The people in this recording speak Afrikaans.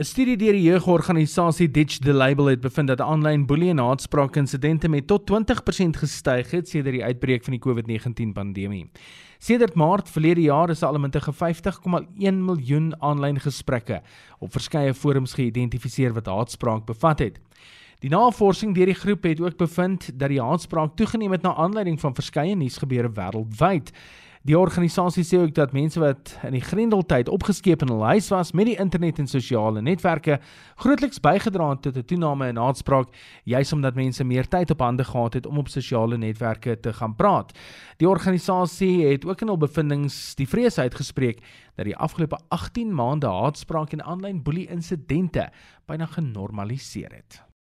'n Studie deur die jeugorganisasie Ditch the Label het bevind dat aanlyn boelie en haatspraak insidente met tot 20% gestyg het sedert die uitbreek van die COVID-19 pandemie. Sedert Maart verlede jaar is al omtrent 50,1 miljoen aanlyn gesprekke op verskeie forums geïdentifiseer wat haatspraak bevat het. Die navorsing deur die groep het ook bevind dat die haatspraak toegeneem het na aanleiding van verskeie nuusgebeure wêreldwyd. Die organisasie sê ook dat mense wat in die Grendeltyd opgeskeep in hul huis was met die internet en sosiale netwerke grootliks bygedra het tot 'n toename in haatspraak, juis omdat mense meer tyd op hande gehad het om op sosiale netwerke te gaan praat. Die organisasie het ook in hul bevindinge die vrees uitgespreek dat die afgelope 18 maande haatspraak en aanlyn boelie insidente byna genormaliseer het.